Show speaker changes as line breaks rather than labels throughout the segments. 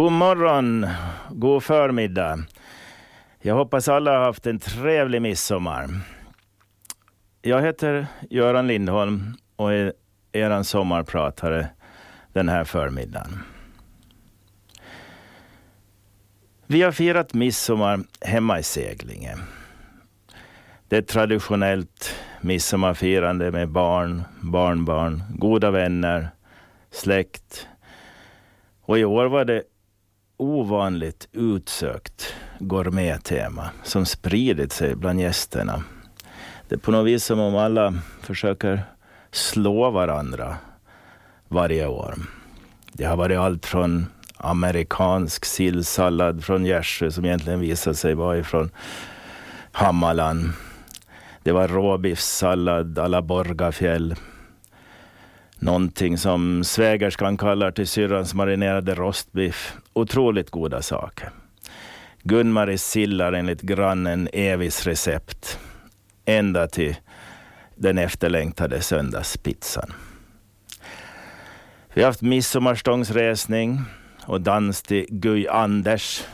God morgon, god förmiddag. Jag hoppas alla har haft en trevlig midsommar. Jag heter Göran Lindholm och är er sommarpratare den här förmiddagen. Vi har firat midsommar hemma i Seglinge. Det är ett traditionellt midsommarfirande med barn, barnbarn, goda vänner, släkt. Och i år var det ovanligt utsökt gourmettema som spridit sig bland gästerna. Det är på något vis som om alla försöker slå varandra varje år. Det har varit allt från amerikansk sillsallad från Gärsjö som egentligen visade sig vara ifrån Hammarland. Det var råbiffsallad à la Borgafjäll. Någonting som svägerskan kallar till syrrans marinerade rostbiff. Otroligt goda saker. Gun-Maries sillar enligt grannen Evis recept. Ända till den efterlängtade söndagspizzan. Vi har haft midsommarstångsresning och dans till Guy Anders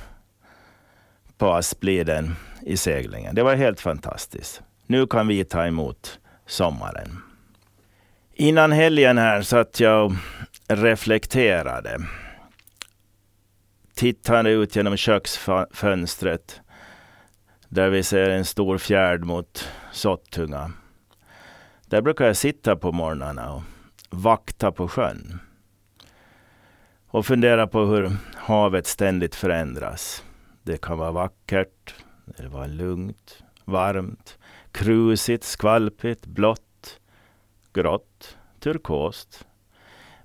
på Aspliden i seglingen. Det var helt fantastiskt. Nu kan vi ta emot sommaren. Innan helgen här satt jag och reflekterade. Tittade ut genom köksfönstret där vi ser en stor fjärd mot Sottunga. Där brukar jag sitta på morgnarna och vakta på sjön och fundera på hur havet ständigt förändras. Det kan vara vackert, det vara lugnt, varmt, krusigt, skvalpigt, blått, grått, turkost.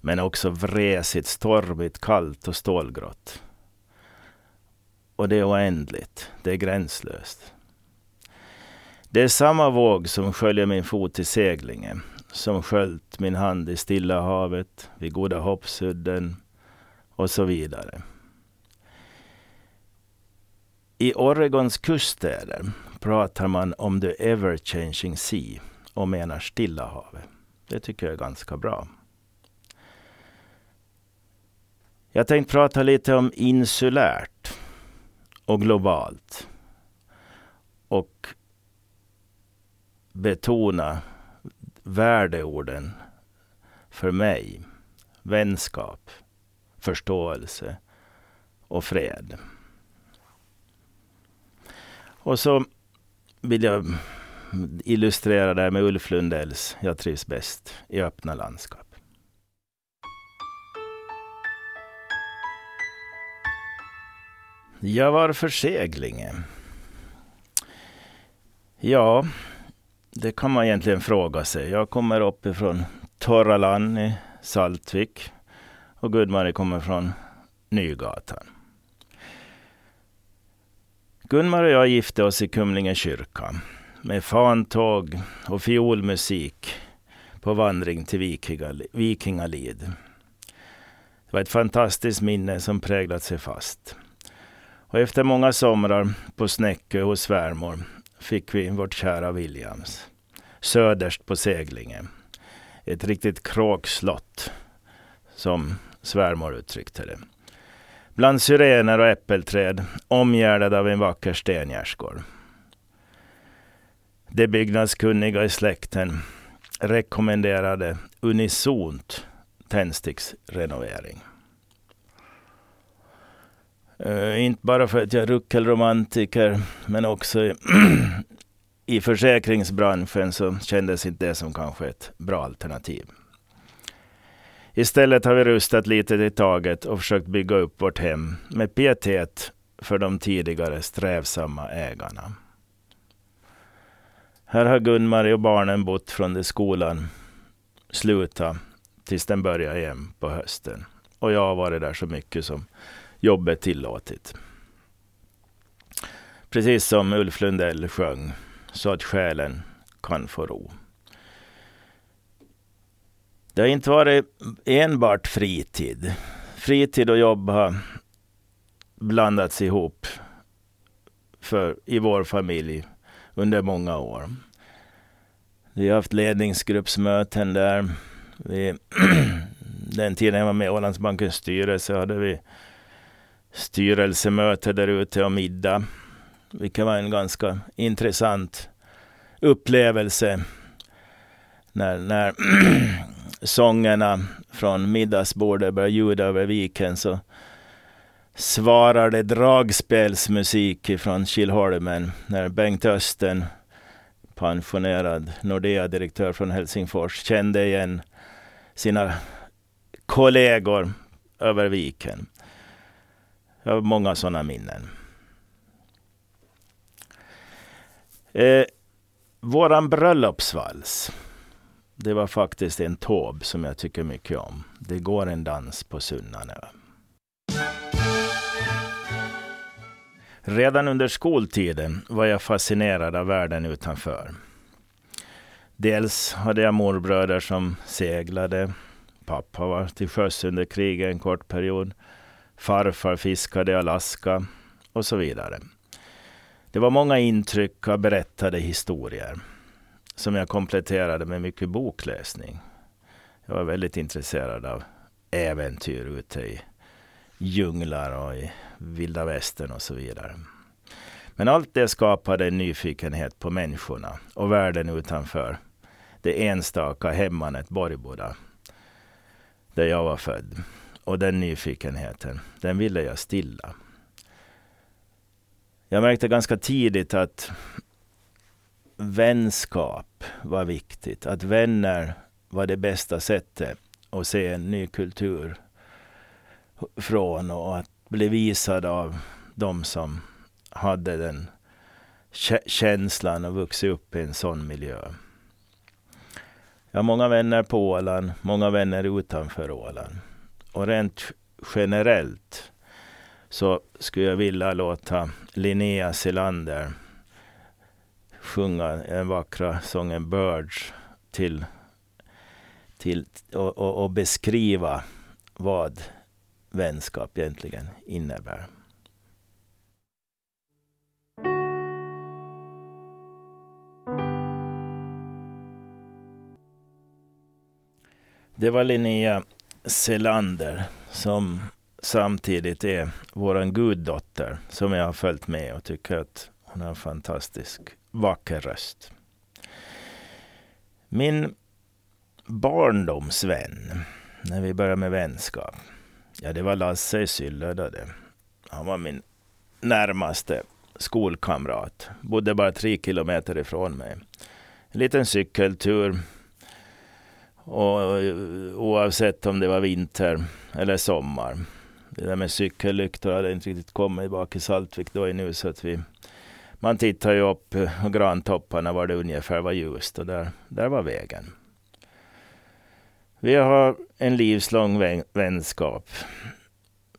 Men också vresigt, stormigt, kallt och stålgrått. Och det är oändligt, det är gränslöst. Det är samma våg som sköljer min fot i seglingen, som sköljt min hand i Stilla havet, vid Goda Hoppsudden och så vidare. I Oregons kuststäder pratar man om the ever changing sea och menar Stilla havet. Det tycker jag är ganska bra. Jag tänkte prata lite om insulärt och globalt. Och betona värdeorden för mig. Vänskap, förståelse och fred. Och så vill jag illustrera det här med Ulf Lundells Jag trivs bäst i öppna landskap. Jag var Seglinge? Ja, det kan man egentligen fråga sig. Jag kommer uppifrån torra land i Saltvik och Gudmarie kommer från Nygatan. Gunmar och jag gifte oss i Kumlinge kyrka med fantåg och fiolmusik på vandring till Vikingalid. Det var ett fantastiskt minne som präglat sig fast. Och efter många somrar på Snäckö hos svärmor fick vi vårt kära Williams. Söderst på Seglinge. Ett riktigt kråkslott, som svärmor uttryckte det. Bland syrener och äppelträd, omgärdad av en vacker stengärdsgård. De byggnadskunniga i släkten rekommenderade unisont tändsticksrenovering. Uh, inte bara för att jag är ruckelromantiker, men också i, i försäkringsbranschen så kändes inte det som kanske ett bra alternativ. Istället har vi rustat lite i taget och försökt bygga upp vårt hem med pietet för de tidigare strävsamma ägarna. Här har Gunmarie och barnen bott från det skolan slutade tills den började igen på hösten. Och jag har varit där så mycket som jobbet tillåtit. Precis som Ulf Lundell sjöng, så att själen kan få ro. Det har inte varit enbart fritid. Fritid och jobb har blandats ihop för, i vår familj under många år. Vi har haft ledningsgruppsmöten där. Vi, den tiden jag var med i Ålandsbankens styrelse hade vi styrelsemöte där ute och middag. Vilket var en ganska intressant upplevelse. När, när sångerna från middagsbordet började ljuda över viken så svarar det dragspelsmusik från Kilholmen när Bengt Östen, pensionerad Nordea-direktör från Helsingfors, kände igen sina kollegor över viken. Jag har många sådana minnen. Eh, våran bröllopsvals. Det var faktiskt en tåb som jag tycker mycket om. Det går en dans på Sunnanö. Redan under skoltiden var jag fascinerad av världen utanför. Dels hade jag morbröder som seglade. Pappa var till sjöss under kriget en kort period. Farfar fiskade i Alaska och så vidare. Det var många intryck av berättade historier som jag kompletterade med mycket bokläsning. Jag var väldigt intresserad av äventyr ute i djunglar och i vilda västern och så vidare. Men allt det skapade en nyfikenhet på människorna och världen utanför det enstaka hemmanet Borgboda, där jag var född. Och den nyfikenheten, den ville jag stilla. Jag märkte ganska tidigt att vänskap var viktigt. Att vänner var det bästa sättet att se en ny kultur från och att bli visad av de som hade den känslan och vuxit upp i en sån miljö. Jag har många vänner på Åland, många vänner utanför Åland. Och rent generellt så skulle jag vilja låta Linnea Selander sjunga den vackra sången Birds till, till, och, och, och beskriva vad vänskap egentligen innebär. Det var Linnea Selander som samtidigt är vår guddotter som jag har följt med och tycker att hon har en fantastisk vacker röst. Min barndomsvän, när vi började med vänskap, ja det var Lasse i Syllöda Han var min närmaste skolkamrat. Bodde bara tre kilometer ifrån mig. En liten cykeltur. Och eh, oavsett om det var vinter eller sommar. Det där med cykellyktor hade inte riktigt kommit bak i Saltvik då nu så att vi man tittar ju upp eh, och grantopparna var det ungefär var ljust och där, där var vägen. Vi har en livslång vänskap.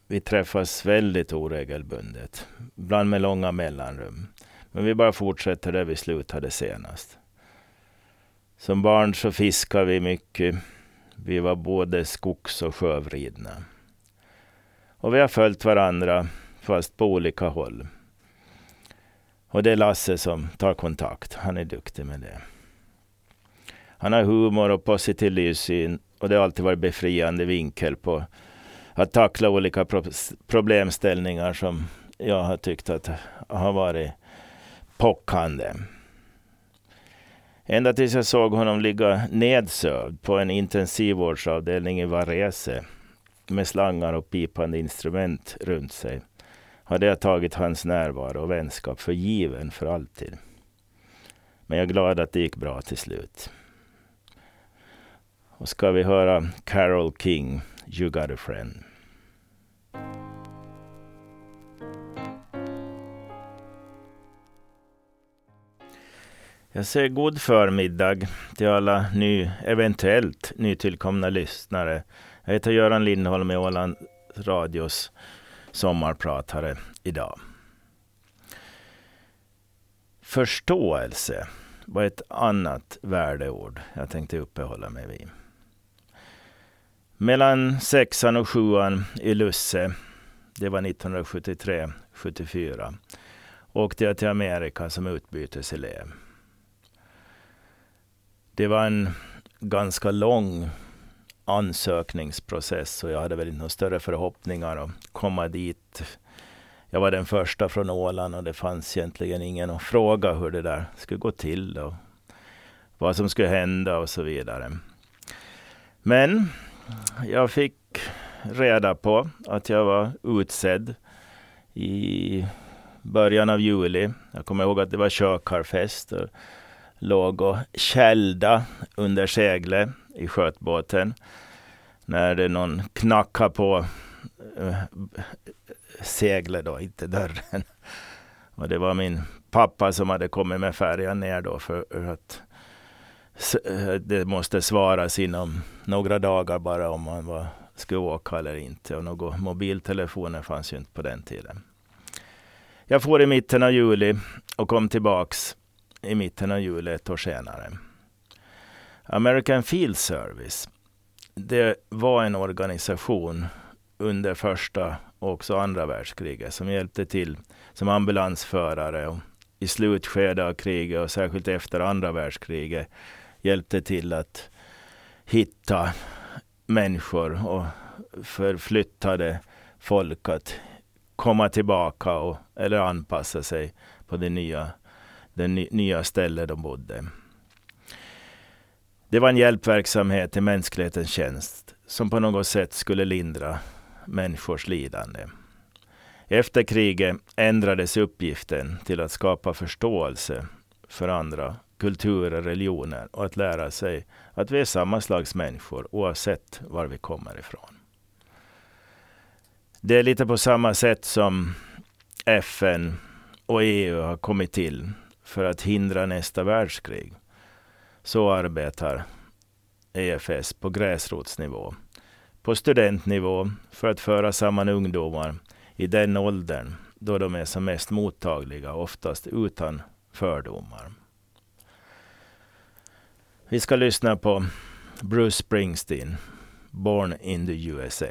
Vi träffas väldigt oregelbundet, ibland med långa mellanrum. Men vi bara fortsätter där vi slutade senast. Som barn så fiskade vi mycket. Vi var både skogs och sjövridna. Och vi har följt varandra, fast på olika håll. Och det är Lasse som tar kontakt. Han är duktig med det. Han har humor och positiv livssyn och det har alltid varit befriande vinkel på att tackla olika problemställningar som jag har tyckt att har varit pockande. Ända tills jag såg honom ligga nedsövd på en intensivvårdsavdelning i Varese med slangar och pipande instrument runt sig hade jag tagit hans närvaro och vänskap för given för alltid. Men jag är glad att det gick bra till slut. Och ska vi höra Carol King, You got a friend. Jag säger god förmiddag till alla ny, eventuellt nytillkomna lyssnare. Jag heter Göran Lindholm i Åland Radios sommarpratare idag. Förståelse var ett annat värdeord jag tänkte uppehålla mig vid. Mellan sexan och sjuan i Lusse, det var 1973-74, åkte jag till Amerika som utbyteselev. Det var en ganska lång ansökningsprocess och jag hade väl inte några större förhoppningar att komma dit jag var den första från Åland och det fanns egentligen ingen att fråga hur det där skulle gå till och vad som skulle hända och så vidare. Men jag fick reda på att jag var utsedd i början av juli. Jag kommer ihåg att det var körkarfest och låg och kälda under seglet i skötbåten. När det någon knackade på eh, seglet då, inte dörren. Och det var min pappa som hade kommit med färjan ner då för att Eh, det måste svaras inom några dagar bara om man var, skulle åka eller inte. Och några mobiltelefoner fanns ju inte på den tiden. Jag får i mitten av juli och kom tillbaks i mitten av juli ett år senare. American Field Service. Det var en organisation under första och också andra världskriget som hjälpte till som ambulansförare och i slutskedet av kriget och särskilt efter andra världskriget hjälpte till att hitta människor och förflyttade folk att komma tillbaka och, eller anpassa sig på det nya, det nya stället de bodde. Det var en hjälpverksamhet i mänsklighetens tjänst som på något sätt skulle lindra människors lidande. Efter kriget ändrades uppgiften till att skapa förståelse för andra kulturer, religioner och att lära sig att vi är samma slags människor oavsett var vi kommer ifrån. Det är lite på samma sätt som FN och EU har kommit till för att hindra nästa världskrig. Så arbetar EFS på gräsrotsnivå, på studentnivå för att föra samman ungdomar i den åldern då de är som mest mottagliga, oftast utan fördomar. Vi ska lyssna på Bruce Springsteen, Born in the USA.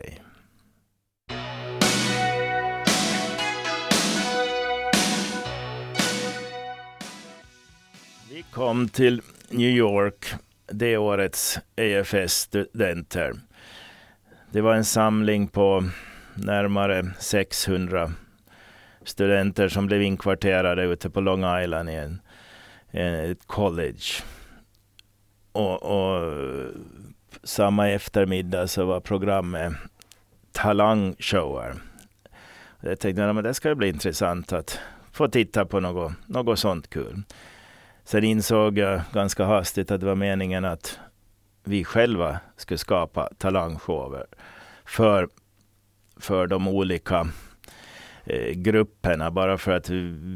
Vi kom till New York det årets EFS-studenter. Det var en samling på närmare 600 studenter som blev inkvarterade ute på Long Island i en, ett college. Och, och, samma eftermiddag så var programmet talangshower. Jag tänkte att det ska bli intressant att få titta på något, något sånt kul. Sen insåg jag ganska hastigt att det var meningen att vi själva skulle skapa talangshower för, för de olika eh, grupperna. Bara för att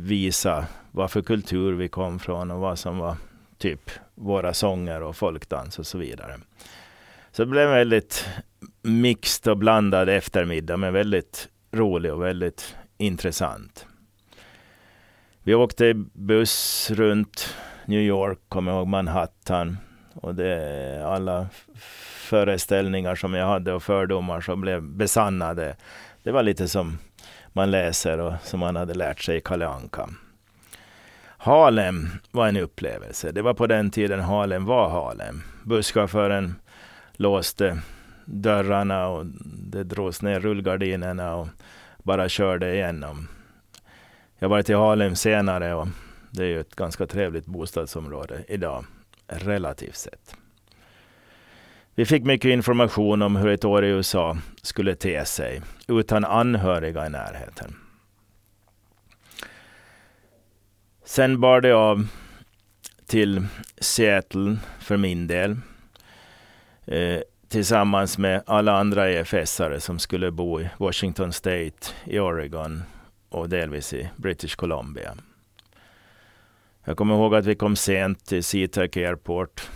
visa vad för kultur vi kom från och vad som var typ våra sånger och folkdans och så vidare. Så det blev en väldigt mixed och blandad eftermiddag, men väldigt rolig och väldigt intressant. Vi åkte buss runt New York, kommer ihåg Manhattan. Och det, alla föreställningar som jag hade och fördomar som blev besannade. Det var lite som man läser och som man hade lärt sig i Kalle Anka. Harlem var en upplevelse. Det var på den tiden Harlem var Harlem. Busschauffören låste dörrarna och det drogs ner rullgardinerna och bara körde igenom. Jag var till Harlem senare och det är ju ett ganska trevligt bostadsområde idag, relativt sett. Vi fick mycket information om hur ett år i USA skulle te sig utan anhöriga i närheten. Sen bar det av till Seattle för min del. Eh, tillsammans med alla andra EFS-are som skulle bo i Washington State, i Oregon och delvis i British Columbia. Jag kommer ihåg att vi kom sent till SeaTac Airport.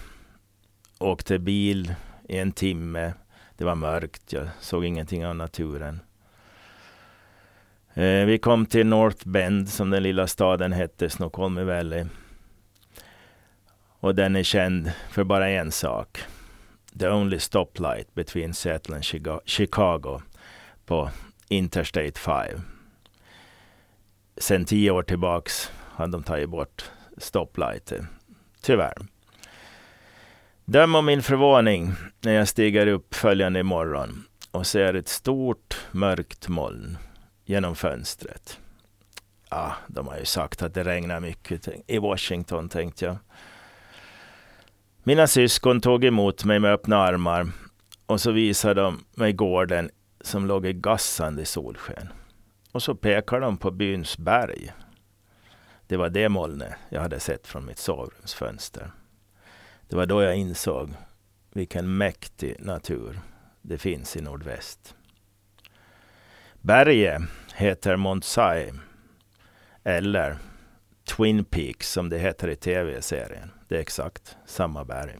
Åkte bil i en timme. Det var mörkt, jag såg ingenting av naturen. Eh, vi kom till North Bend, som den lilla staden hette, Snoqualmie Valley. Och den är känd för bara en sak. The only stoplight between Seattle and Chicago på Interstate 5. Sen tio år tillbaks har de tagit bort stoplighter. Tyvärr. Döm om min förvåning när jag stiger upp följande morgon och ser ett stort mörkt moln genom fönstret. Ja, de har ju sagt att det regnar mycket i Washington, tänkte jag. Mina syskon tog emot mig med öppna armar och så visade de mig gården som låg i gassande solsken. Och så pekade de på byns berg. Det var det molnet jag hade sett från mitt sovrumsfönster. Det var då jag insåg vilken mäktig natur det finns i nordväst. Berget heter Montsai, eller Twin Peaks som det heter i tv-serien. Det är exakt samma berg.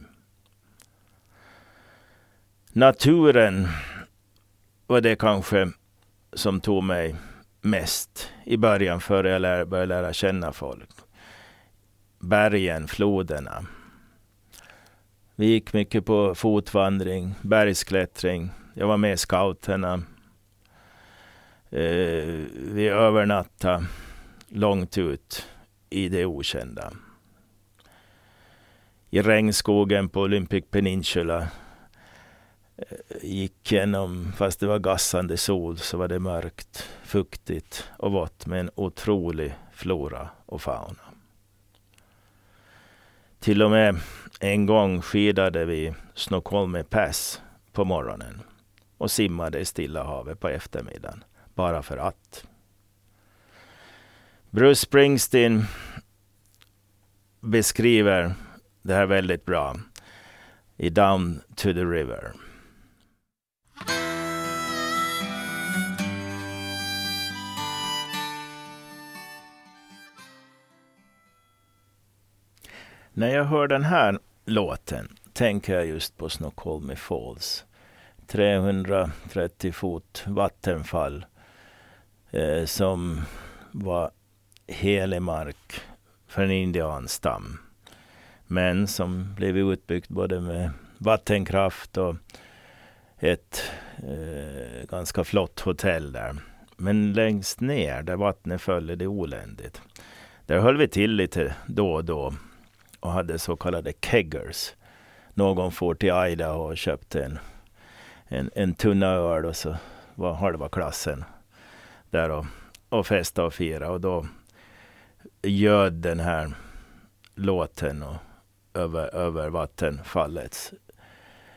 Naturen var det kanske som tog mig mest i början före jag började lära känna folk. Bergen, floderna. Vi gick mycket på fotvandring, bergsklättring. Jag var med i scouterna. Eh, vi övernattade långt ut i det okända. I regnskogen på Olympic Peninsula eh, gick genom, fast det var gassande sol, så var det mörkt, fuktigt och vått med en otrolig flora och fauna. Till och med en gång skidade vi Snoqualmie Pass på morgonen och simmade i Stilla havet på eftermiddagen, bara för att. Bruce Springsteen beskriver det här väldigt bra i Down to the River. När jag hör den här låten tänker jag just på Snoqualmie Falls. 330 fot vattenfall eh, som var helig mark för en indianstam. Men som blev utbyggt både med vattenkraft och ett eh, ganska flott hotell där. Men längst ner där vattnet föll är det oländigt. Där höll vi till lite då och då och hade så kallade keggers. Någon får till Idaho och köpte en, en, en tunna öl och så var halva klassen där och, och festa och fira. Och då göd den här låten och över, över vattenfallets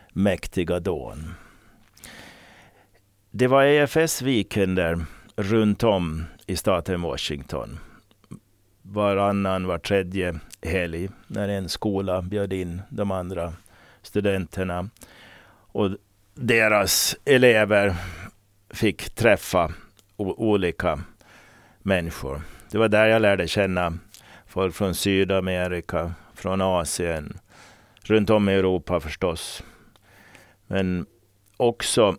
mäktiga dån. Det var EFS-weekender runt om i staten Washington. Varannan, var tredje helg när en skola bjöd in de andra studenterna. Och deras elever fick träffa olika människor. Det var där jag lärde känna folk från Sydamerika, från Asien, runt om i Europa förstås. Men också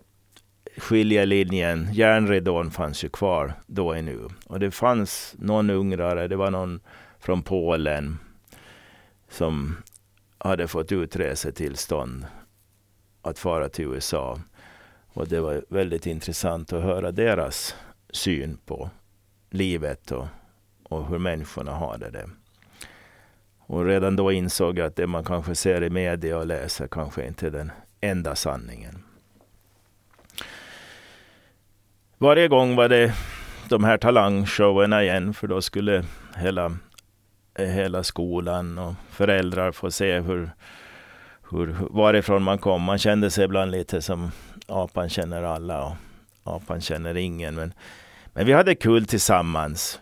skiljelinjen, järnridån fanns ju kvar då och nu. Och det fanns någon ungrare, det var någon från Polen som hade fått utresetillstånd att fara till USA. Och det var väldigt intressant att höra deras syn på livet och, och hur människorna har det. Och redan då insåg jag att det man kanske ser i media och läser kanske inte är den enda sanningen. Varje gång var det de här talangshowerna igen, för då skulle hela, hela skolan och föräldrar få se hur, hur, varifrån man kom. Man kände sig ibland lite som apan känner alla och apan känner ingen. Men, men vi hade kul tillsammans.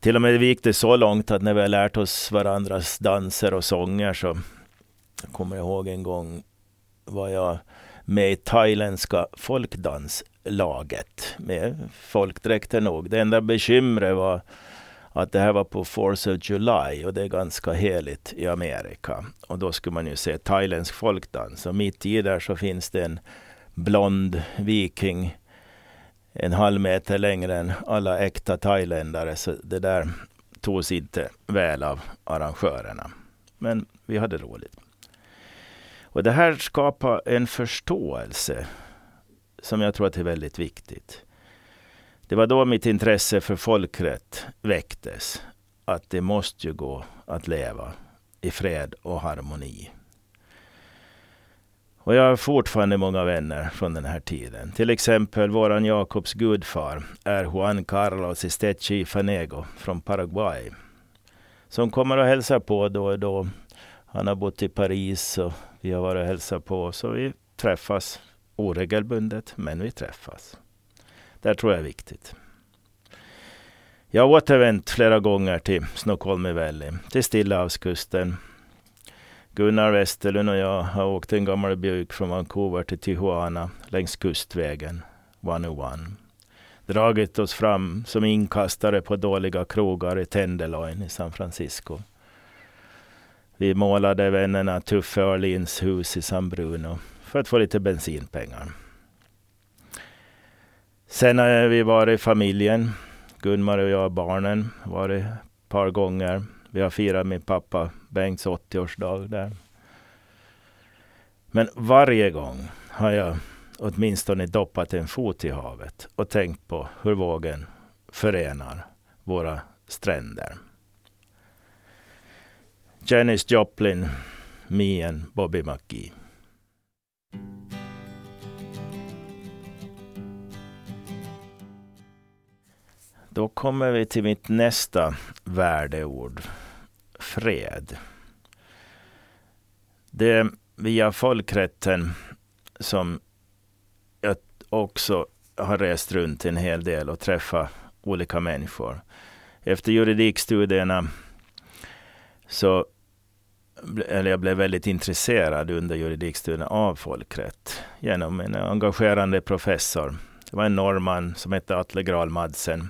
Till och med gick det så långt att när vi har lärt oss varandras danser och sånger så jag kommer jag ihåg en gång var jag med i thailändska folkdanslaget med folkdräkter nog. Det enda bekymret var att det här var på 4th of July och det är ganska heligt i Amerika. Och då skulle man ju se thailändsk folkdans. Och mitt i där så finns det en blond viking en halv meter längre än alla äkta thailändare. Så det där togs inte väl av arrangörerna. Men vi hade roligt. Och det här skapar en förståelse som jag tror att är väldigt viktigt. Det var då mitt intresse för folkrätt väcktes. Att det måste ju gå att leva i fred och harmoni. Och jag har fortfarande många vänner från den här tiden. Till exempel våran Jakobs gudfar är Juan Carlos Estechi Fanego från Paraguay. Som kommer och hälsar på då och då. Han har bott i Paris och vi har varit och hälsat på. Så vi träffas oregelbundet, men vi träffas. Det tror jag är viktigt. Jag har återvänt flera gånger till Snoqualmie Valley, till Stillahavskusten. Gunnar Westerlund och jag har åkt en gammal buk från Vancouver till Tijuana längs kustvägen 101. Dragit oss fram som inkastare på dåliga krogar i Tenderloin i San Francisco. Vi målade vännerna Tuffe Arlins hus i San Bruno för att få lite bensinpengar. Sen har vi varit familjen. Gunmar och jag, barnen, varit ett par gånger. Vi har firat min pappa Bengts 80-årsdag där. Men varje gång har jag åtminstone doppat en fot i havet och tänkt på hur vågen förenar våra stränder. Janis Joplin, me and Bobby McGee. Då kommer vi till mitt nästa värdeord. Fred. Det är via folkrätten som jag också har rest runt en hel del och träffat olika människor. Efter juridikstudierna så eller jag blev väldigt intresserad under juridikstudierna av folkrätt genom en engagerande professor. Det var en norrman som hette Atle Graal Madsen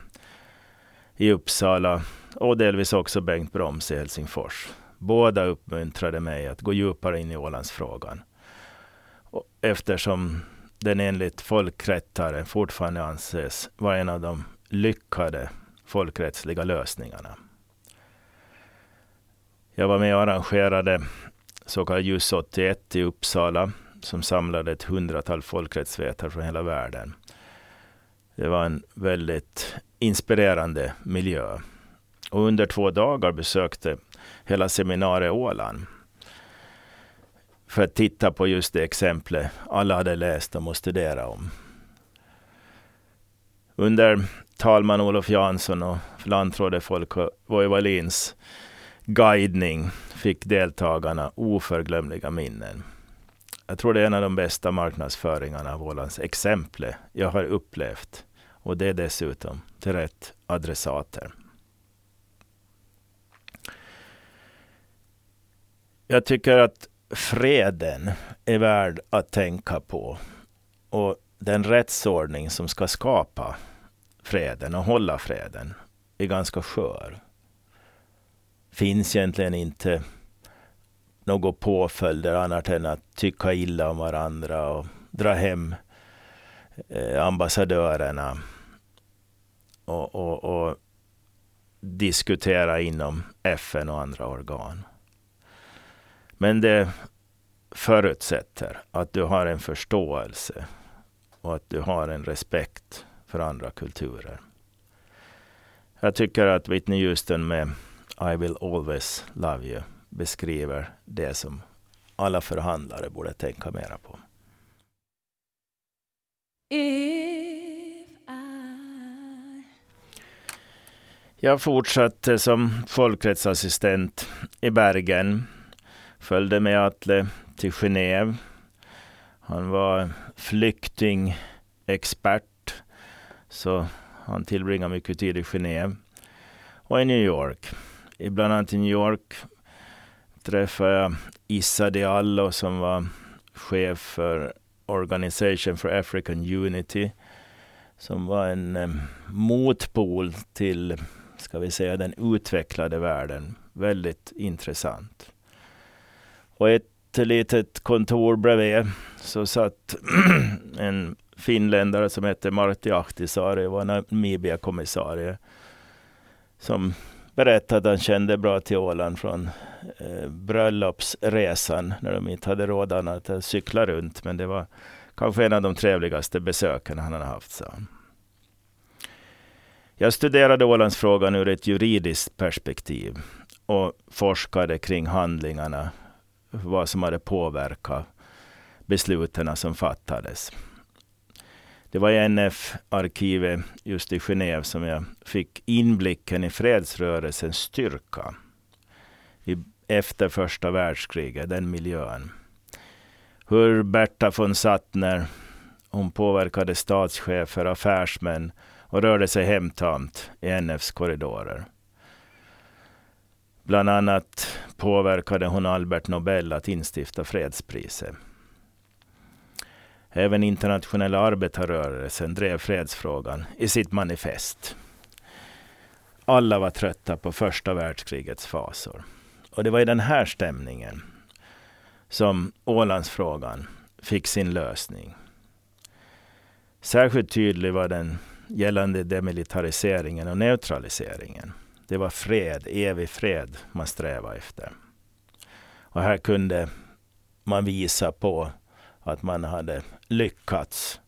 i Uppsala och delvis också Bengt Broms i Helsingfors. Båda uppmuntrade mig att gå djupare in i Ålandsfrågan. Eftersom den enligt folkrättare fortfarande anses vara en av de lyckade folkrättsliga lösningarna. Jag var med och arrangerade så kallad JUS 81 i Uppsala som samlade ett hundratal folkrättsvetare från hela världen. Det var en väldigt inspirerande miljö. Och under två dagar besökte hela seminariet Åland för att titta på just det exemplet alla hade läst om och studerat om. Under talman Olof Jansson och lantrådet Folke Voivalins guidning fick deltagarna oförglömliga minnen. Jag tror det är en av de bästa marknadsföringarna av Ålands exempel jag har upplevt. Och det dessutom till rätt adressater. Jag tycker att freden är värd att tänka på. Och den rättsordning som ska skapa freden och hålla freden är ganska skör. Finns egentligen inte några påföljder annat än att tycka illa om varandra och dra hem eh, ambassadörerna och, och, och diskutera inom FN och andra organ. Men det förutsätter att du har en förståelse och att du har en respekt för andra kulturer. Jag tycker att Whitney Houston med I will always love you beskriver det som alla förhandlare borde tänka mera på. Jag fortsatte som folkrättsassistent i Bergen. Följde med Atle till Genève. Han var flyktingexpert. Så han tillbringade mycket tid i Genève. Och i New York. I bland annat i New York träffade jag Issa Diallo som var chef för Organization for African Unity. Som var en eh, motpol till ska vi säga, den utvecklade världen. Väldigt intressant. Och ett litet kontor bredvid så satt en finländare som hette Martti Ahtisaari, var Namibia-kommissarie. Som berättade att han kände bra till Åland från eh, bröllopsresan när de inte hade råd annat att cykla runt. Men det var kanske en av de trevligaste besöken han hade haft, sa han. Jag studerade Ålandsfrågan ur ett juridiskt perspektiv och forskade kring handlingarna, vad som hade påverkat besluten som fattades. Det var i NF-arkivet just i Genève som jag fick inblicken i fredsrörelsens styrka i, efter första världskriget, den miljön. Hur Berta von Sattner, hon påverkade statschefer, affärsmän och rörde sig hemtamt i NFs korridorer. Bland annat påverkade hon Albert Nobel att instifta fredspriset. Även internationella arbetarrörelsen drev fredsfrågan i sitt manifest. Alla var trötta på första världskrigets fasor. Och det var i den här stämningen som Ålandsfrågan fick sin lösning. Särskilt tydlig var den gällande demilitariseringen och neutraliseringen. Det var fred, evig fred man strävade efter. Och här kunde man visa på att man hade lyckats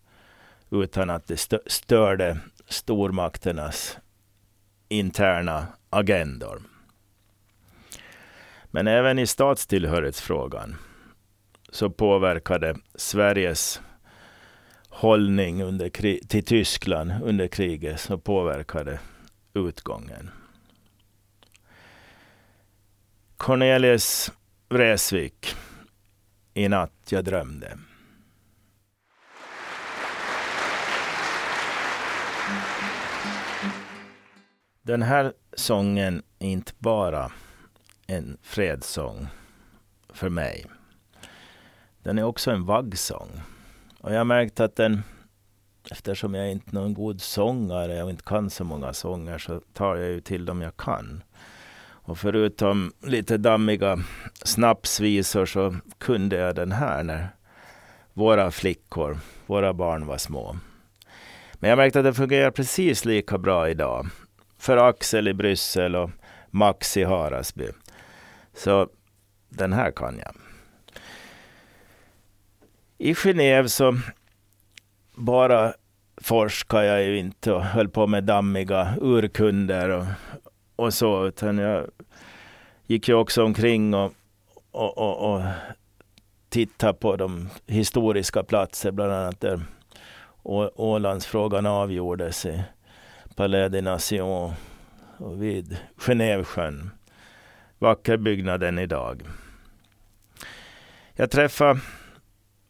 utan att det störde stormakternas interna agendor. Men även i statstillhörighetsfrågan så påverkade Sveriges hållning under till Tyskland under kriget så påverkade utgången. Cornelius Vreeswijk. I natt jag drömde. Den här sången är inte bara en fredssång för mig. Den är också en vaggsång. Och jag har märkt att den, eftersom jag inte är någon god sångare och inte kan så många sånger, så tar jag ju till dem jag kan. Och förutom lite dammiga snapsvisor så kunde jag den här när våra flickor, våra barn var små. Men jag märkte att det fungerar precis lika bra idag. För Axel i Bryssel och Max i Harasby. Så den här kan jag. I Genève så bara forskade jag ju inte och höll på med dammiga urkunder och, och så, utan jag gick ju också omkring och, och, och, och tittade på de historiska platser, bland annat där Ålandsfrågan avgjordes i Palais des Nations och vid Genèvesjön. Vacker byggnaden idag. Jag träffade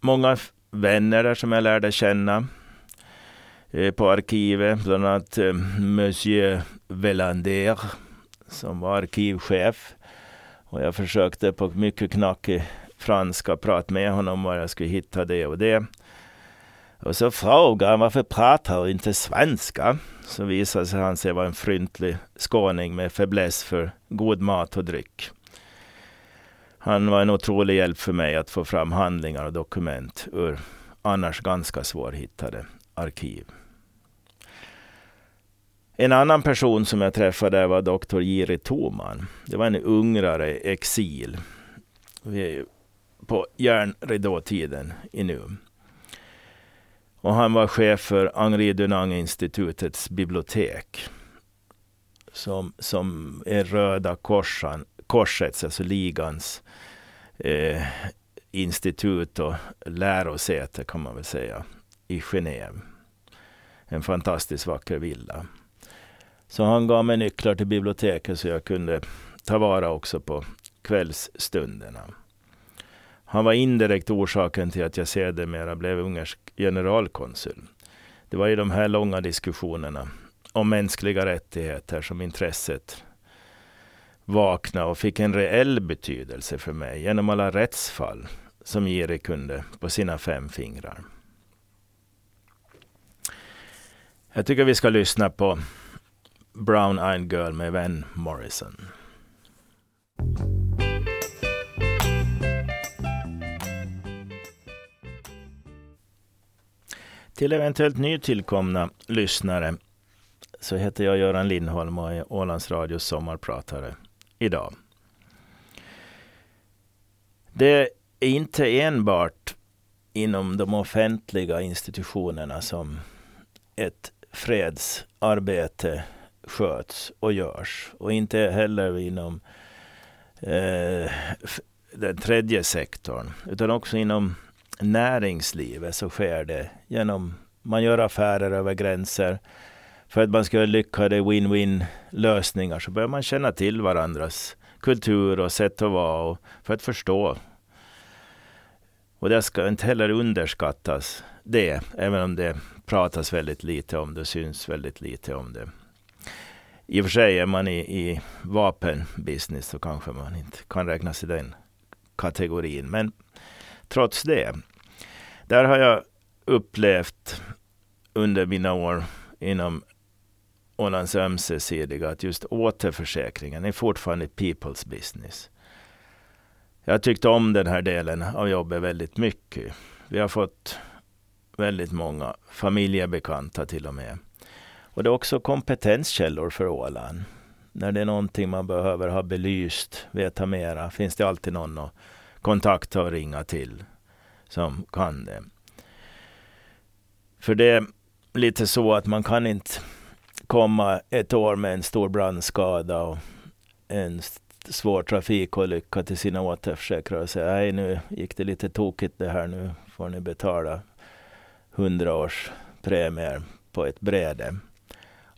många vänner där som jag lärde känna eh, på arkivet. Bland annat eh, Monsieur Velander som var arkivchef. Och jag försökte på mycket knackig franska prata med honom var jag skulle hitta det och det. Och så frågade han varför pratar du inte svenska? Så visade sig han sig vara en fryntlig skåning med fäbless för god mat och dryck. Han var en otrolig hjälp för mig att få fram handlingar och dokument ur annars ganska svårhittade arkiv. En annan person som jag träffade var doktor Jiri Toman. Det var en ungrare i exil. Vi är på järnridåtiden i nu. Och han var chef för Henri Dunang-institutets bibliotek. Som, som är Röda korsan, korsets, alltså ligans eh, institut och lärosäte kan man väl säga i Genève. En fantastiskt vacker villa. Så han gav mig nycklar till biblioteket så jag kunde ta vara också på kvällsstunderna. Han var indirekt orsaken till att jag sedermera blev ungersk generalkonsul. Det var i de här långa diskussionerna om mänskliga rättigheter som intresset vakna och fick en reell betydelse för mig genom alla rättsfall som Jiri kunde på sina fem fingrar. Jag tycker vi ska lyssna på Brown Eyed Girl med Van Morrison. Till eventuellt nytillkomna lyssnare så heter jag Göran Lindholm och är Ålands Radios sommarpratare idag. Det är inte enbart inom de offentliga institutionerna som ett fredsarbete sköts och görs. Och inte heller inom eh, den tredje sektorn, utan också inom näringslivet så sker det genom man gör affärer över gränser. För att man ska lyckas win-win lösningar så behöver man känna till varandras kultur och sätt att vara och för att förstå. Och det ska inte heller underskattas, det, även om det pratas väldigt lite om det, syns väldigt lite om det. I och för sig är man i, i vapenbusiness så kanske man inte kan räknas i den kategorin. Men trots det, där har jag upplevt under mina år inom Ålands ömsesidiga att just återförsäkringen är fortfarande people's business. Jag tyckte om den här delen av jobbet väldigt mycket. Vi har fått väldigt många familjebekanta till och med. Och det är också kompetenskällor för Åland. När det är någonting man behöver ha belyst, veta mera, finns det alltid någon att kontakta och ringa till som kan det. För det är lite så att man kan inte komma ett år med en stor brandskada och en svår trafikolycka till sina återförsäkrare och säga nej nu gick det lite tokigt det här, nu får ni betala hundra års premier på ett bräde.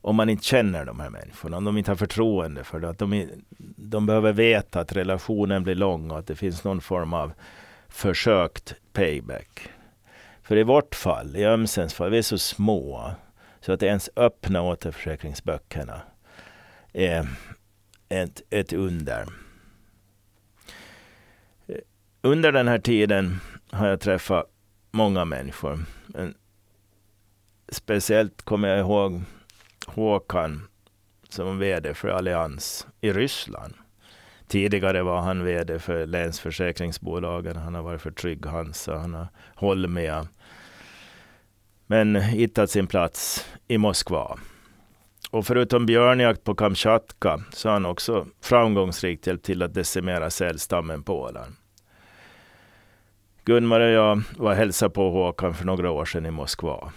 Om man inte känner de här människorna, om de inte har förtroende för det, att de, de behöver veta att relationen blir lång och att det finns någon form av försökt payback. För i vårt fall, i Ömsens fall, vi är så små så att ens öppna återförsäkringsböckerna är ett, ett under. Under den här tiden har jag träffat många människor. Men speciellt kommer jag ihåg Håkan som VD för Allians i Ryssland. Tidigare var han VD för Länsförsäkringsbolagen. Han har varit för Trygg Hansa, han har Holmia. Men hittat sin plats i Moskva. Och förutom björnjakt på Kamchatka så har han också framgångsrikt hjälpt till att decimera sälstammen på Åland. Gunmar och jag var hälsa på Håkan för några år sedan i Moskva.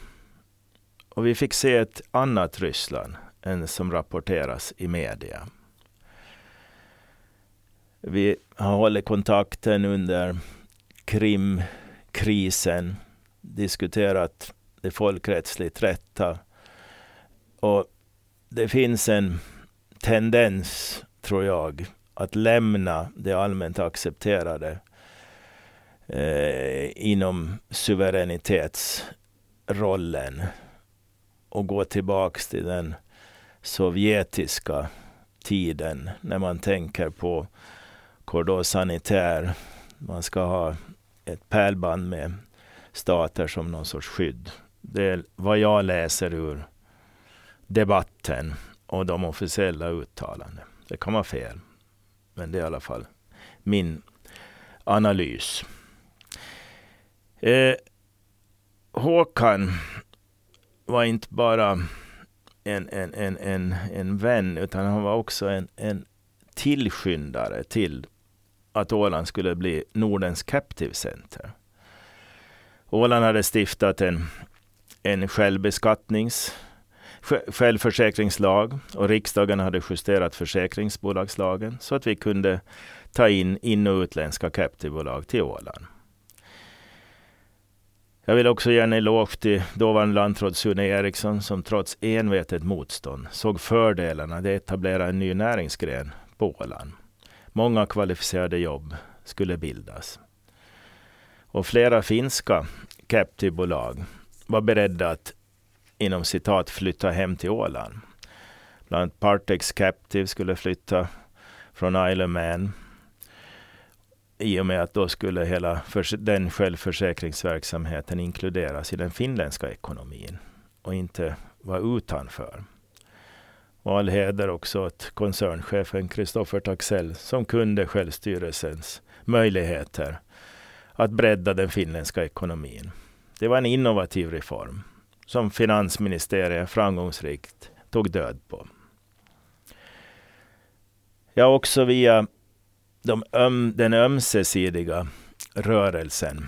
Och vi fick se ett annat Ryssland än som rapporteras i media. Vi har hållit kontakten under Krimkrisen, diskuterat det folkrättsligt rätta. Och det finns en tendens, tror jag, att lämna det allmänt accepterade eh, inom suveränitetsrollen och gå tillbaks till den sovjetiska tiden när man tänker på cordon sanitär. Man ska ha ett pärlband med stater som någon sorts skydd. Det är vad jag läser ur debatten och de officiella uttalanden. Det kan vara fel, men det är i alla fall min analys. Eh, Håkan var inte bara en, en, en, en, en vän, utan han var också en, en tillskyndare till att Åland skulle bli Nordens Captive Center. Åland hade stiftat en, en självbeskattnings självförsäkringslag och riksdagen hade justerat försäkringsbolagslagen så att vi kunde ta in in och utländska captivebolag till Åland. Jag vill också ge en eloge till dåvarande lantråd Sune Eriksson som trots envetet motstånd såg fördelarna att etablera en ny näringsgren på Åland. Många kvalificerade jobb skulle bildas. Och flera finska captivebolag var beredda att inom citat flytta hem till Åland. Bland annat Partex Captive skulle flytta från Isle of Man i och med att då skulle hela den självförsäkringsverksamheten inkluderas i den finländska ekonomin och inte vara utanför. Och all heder också åt koncernchefen Kristoffer Taxell som kunde självstyrelsens möjligheter att bredda den finländska ekonomin. Det var en innovativ reform som finansministeriet framgångsrikt tog död på. Jag har också via de öm, den ömsesidiga rörelsen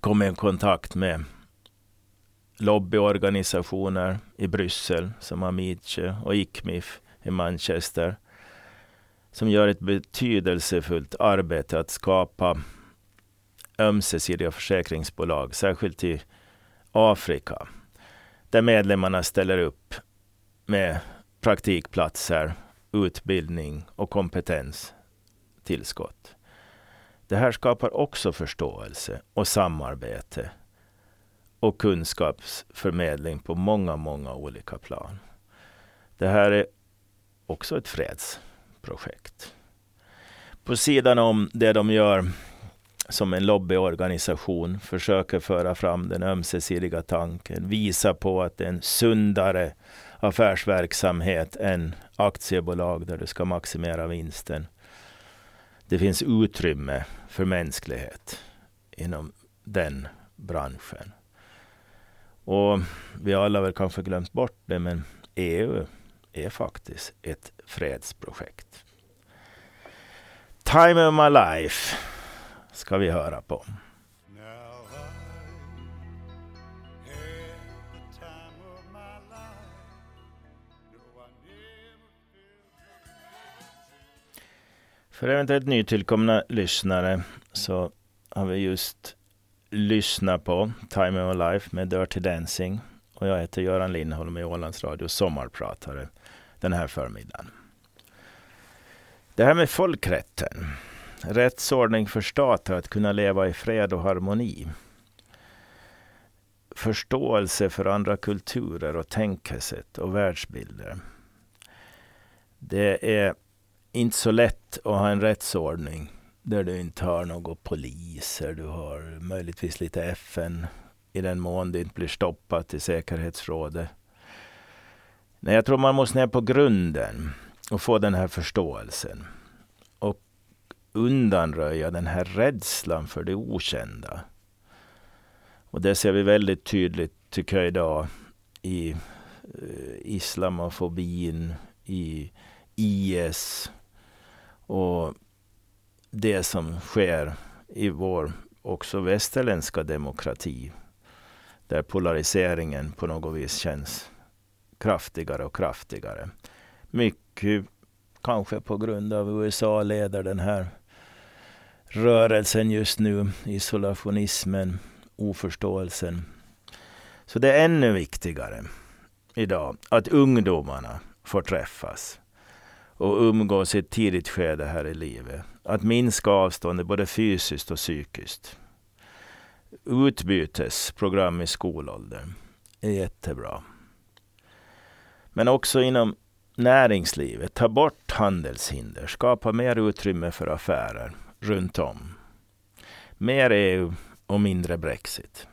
kom i kontakt med lobbyorganisationer i Bryssel som Amice och ICMIF i Manchester som gör ett betydelsefullt arbete att skapa ömsesidiga försäkringsbolag, särskilt i Afrika, där medlemmarna ställer upp med praktikplatser, utbildning och kompetenstillskott. Det här skapar också förståelse och samarbete och kunskapsförmedling på många, många olika plan. Det här är också ett fredsprojekt. På sidan om det de gör som en lobbyorganisation försöker föra fram den ömsesidiga tanken, visa på att det är en sundare affärsverksamhet än aktiebolag där du ska maximera vinsten. Det finns utrymme för mänsklighet inom den branschen. Och vi har alla väl kanske glömt bort det, men EU är faktiskt ett fredsprojekt. Time of my life ska vi höra på. För eventuellt nytillkomna lyssnare så har vi just lyssnat på Time of Life med Dirty Dancing. Och jag heter Göran Lindholm i Ålands Radio sommarpratare den här förmiddagen. Det här med folkrätten. Rättsordning för stater att kunna leva i fred och harmoni. Förståelse för andra kulturer och tänkesätt och världsbilder. Det är inte så lätt att ha en rättsordning där du inte har några poliser. Du har möjligtvis lite FN i den mån det inte blir stoppat i säkerhetsrådet. Nej, jag tror man måste ner på grunden och få den här förståelsen. Undanröja den här rädslan för det okända. Och det ser vi väldigt tydligt, tycker jag, idag i eh, islamofobin, i IS och det som sker i vår också västerländska demokrati. Där polariseringen på något vis känns kraftigare och kraftigare. Mycket kanske på grund av USA leder den här rörelsen just nu. Isolationismen, oförståelsen. Så det är ännu viktigare idag att ungdomarna får träffas och umgås i ett tidigt skede här i livet. Att minska avståndet både fysiskt och psykiskt. Utbytesprogram i skolåldern är jättebra. Men också inom näringslivet. Ta bort handelshinder. Skapa mer utrymme för affärer runt om. Mer EU och mindre Brexit.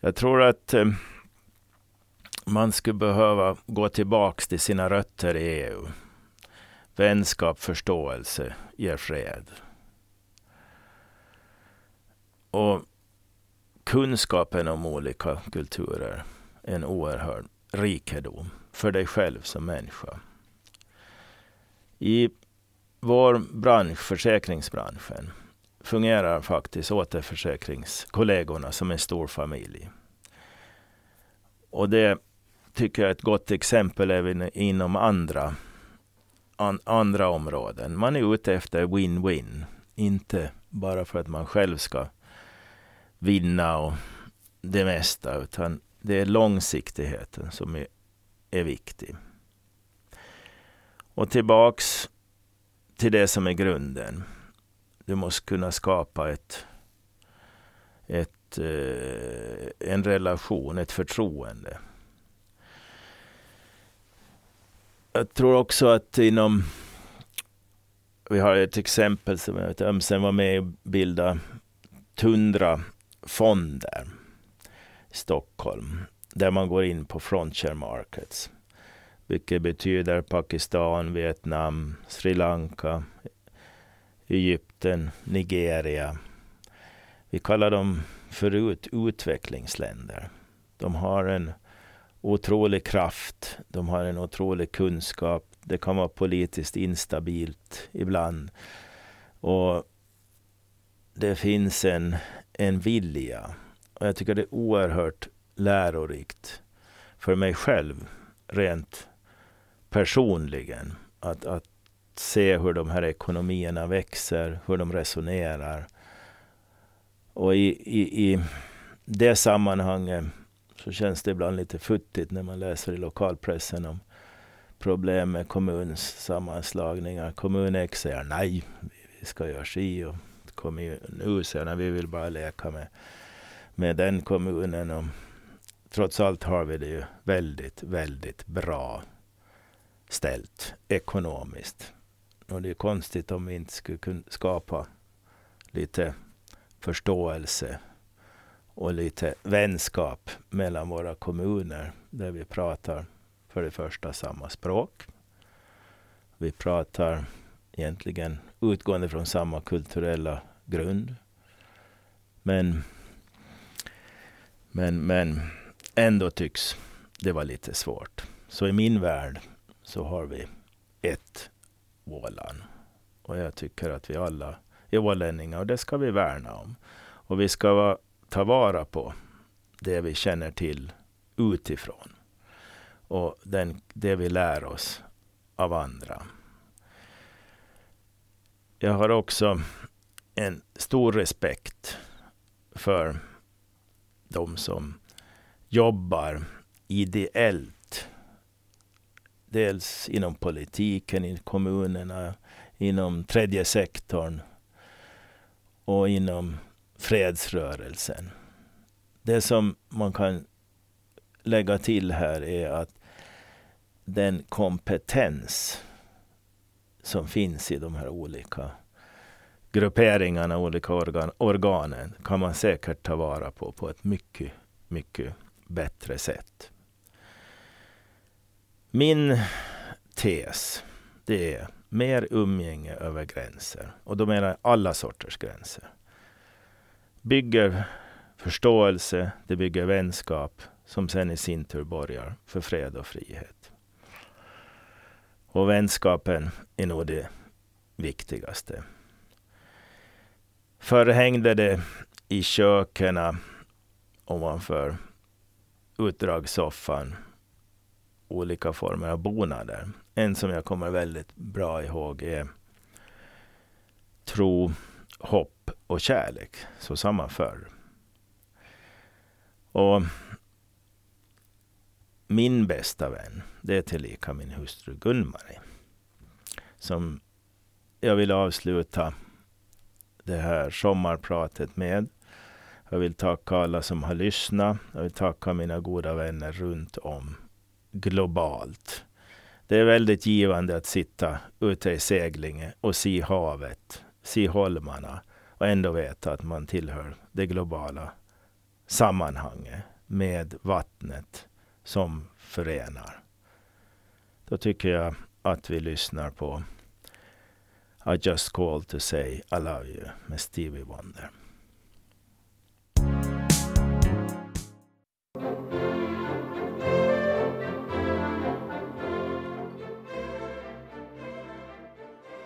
Jag tror att eh, man skulle behöva gå tillbaks till sina rötter i EU. Vänskap, förståelse ger fred. Och kunskapen om olika kulturer är en oerhörd rikedom för dig själv som människa. I vår bransch, försäkringsbranschen, fungerar faktiskt återförsäkringskollegorna som en stor familj. Och det tycker jag är ett gott exempel även inom andra, an, andra områden. Man är ute efter win-win. Inte bara för att man själv ska vinna och det mesta, utan det är långsiktigheten som är, är viktig. Och tillbaks till det som är grunden. Du måste kunna skapa ett, ett, eh, en relation, ett förtroende. jag tror också att inom... Vi har ett exempel som jag vet, Ömsen var med och bildade Tundra fonder i Stockholm. Där man går in på frontier markets. Vilket betyder Pakistan, Vietnam, Sri Lanka, Egypten, Nigeria. Vi kallar dem förut utvecklingsländer. De har en otrolig kraft. De har en otrolig kunskap. Det kan vara politiskt instabilt ibland. Och det finns en, en vilja. Och jag tycker det är oerhört lärorikt för mig själv, rent personligen, att, att se hur de här ekonomierna växer, hur de resonerar. Och i, i, i det sammanhanget så känns det ibland lite futtigt när man läser i lokalpressen om problem med kommunsammanslagningar. Kommun X säger nej, vi ska göra si och kommun U säger vi vill bara leka med, med den kommunen. Och trots allt har vi det ju väldigt, väldigt bra ställt ekonomiskt. Och det är konstigt om vi inte skulle kunna skapa lite förståelse och lite vänskap mellan våra kommuner där vi pratar för det första samma språk. Vi pratar egentligen utgående från samma kulturella grund. Men, men, men ändå tycks det vara lite svårt. Så i min värld så har vi ett Åland. Och jag tycker att vi alla är ålänningar och det ska vi värna om. Och vi ska ta vara på det vi känner till utifrån. Och den, det vi lär oss av andra. Jag har också en stor respekt för de som jobbar ideellt. Dels inom politiken, i kommunerna, inom tredje sektorn och inom fredsrörelsen. Det som man kan lägga till här är att den kompetens som finns i de här olika grupperingarna, olika organ, organen kan man säkert ta vara på på ett mycket, mycket bättre sätt. Min tes, det är mer umgänge över gränser. Och då menar jag alla sorters gränser. Bygger förståelse, det bygger vänskap som sen i sin tur borgar för fred och frihet. Och vänskapen är nog det viktigaste. Förr hängde det i köken ovanför utdragssoffan olika former av bonader. En som jag kommer väldigt bra ihåg är tro, hopp och kärlek. Så samma förr. Och min bästa vän, det är tillika min hustru Gunmarie. Som jag vill avsluta det här sommarpratet med. Jag vill tacka alla som har lyssnat. Jag vill tacka mina goda vänner runt om globalt. Det är väldigt givande att sitta ute i Seglinge och se havet, se holmarna och ändå veta att man tillhör det globala sammanhanget med vattnet som förenar. Då tycker jag att vi lyssnar på I just called to say I love you med Stevie Wonder.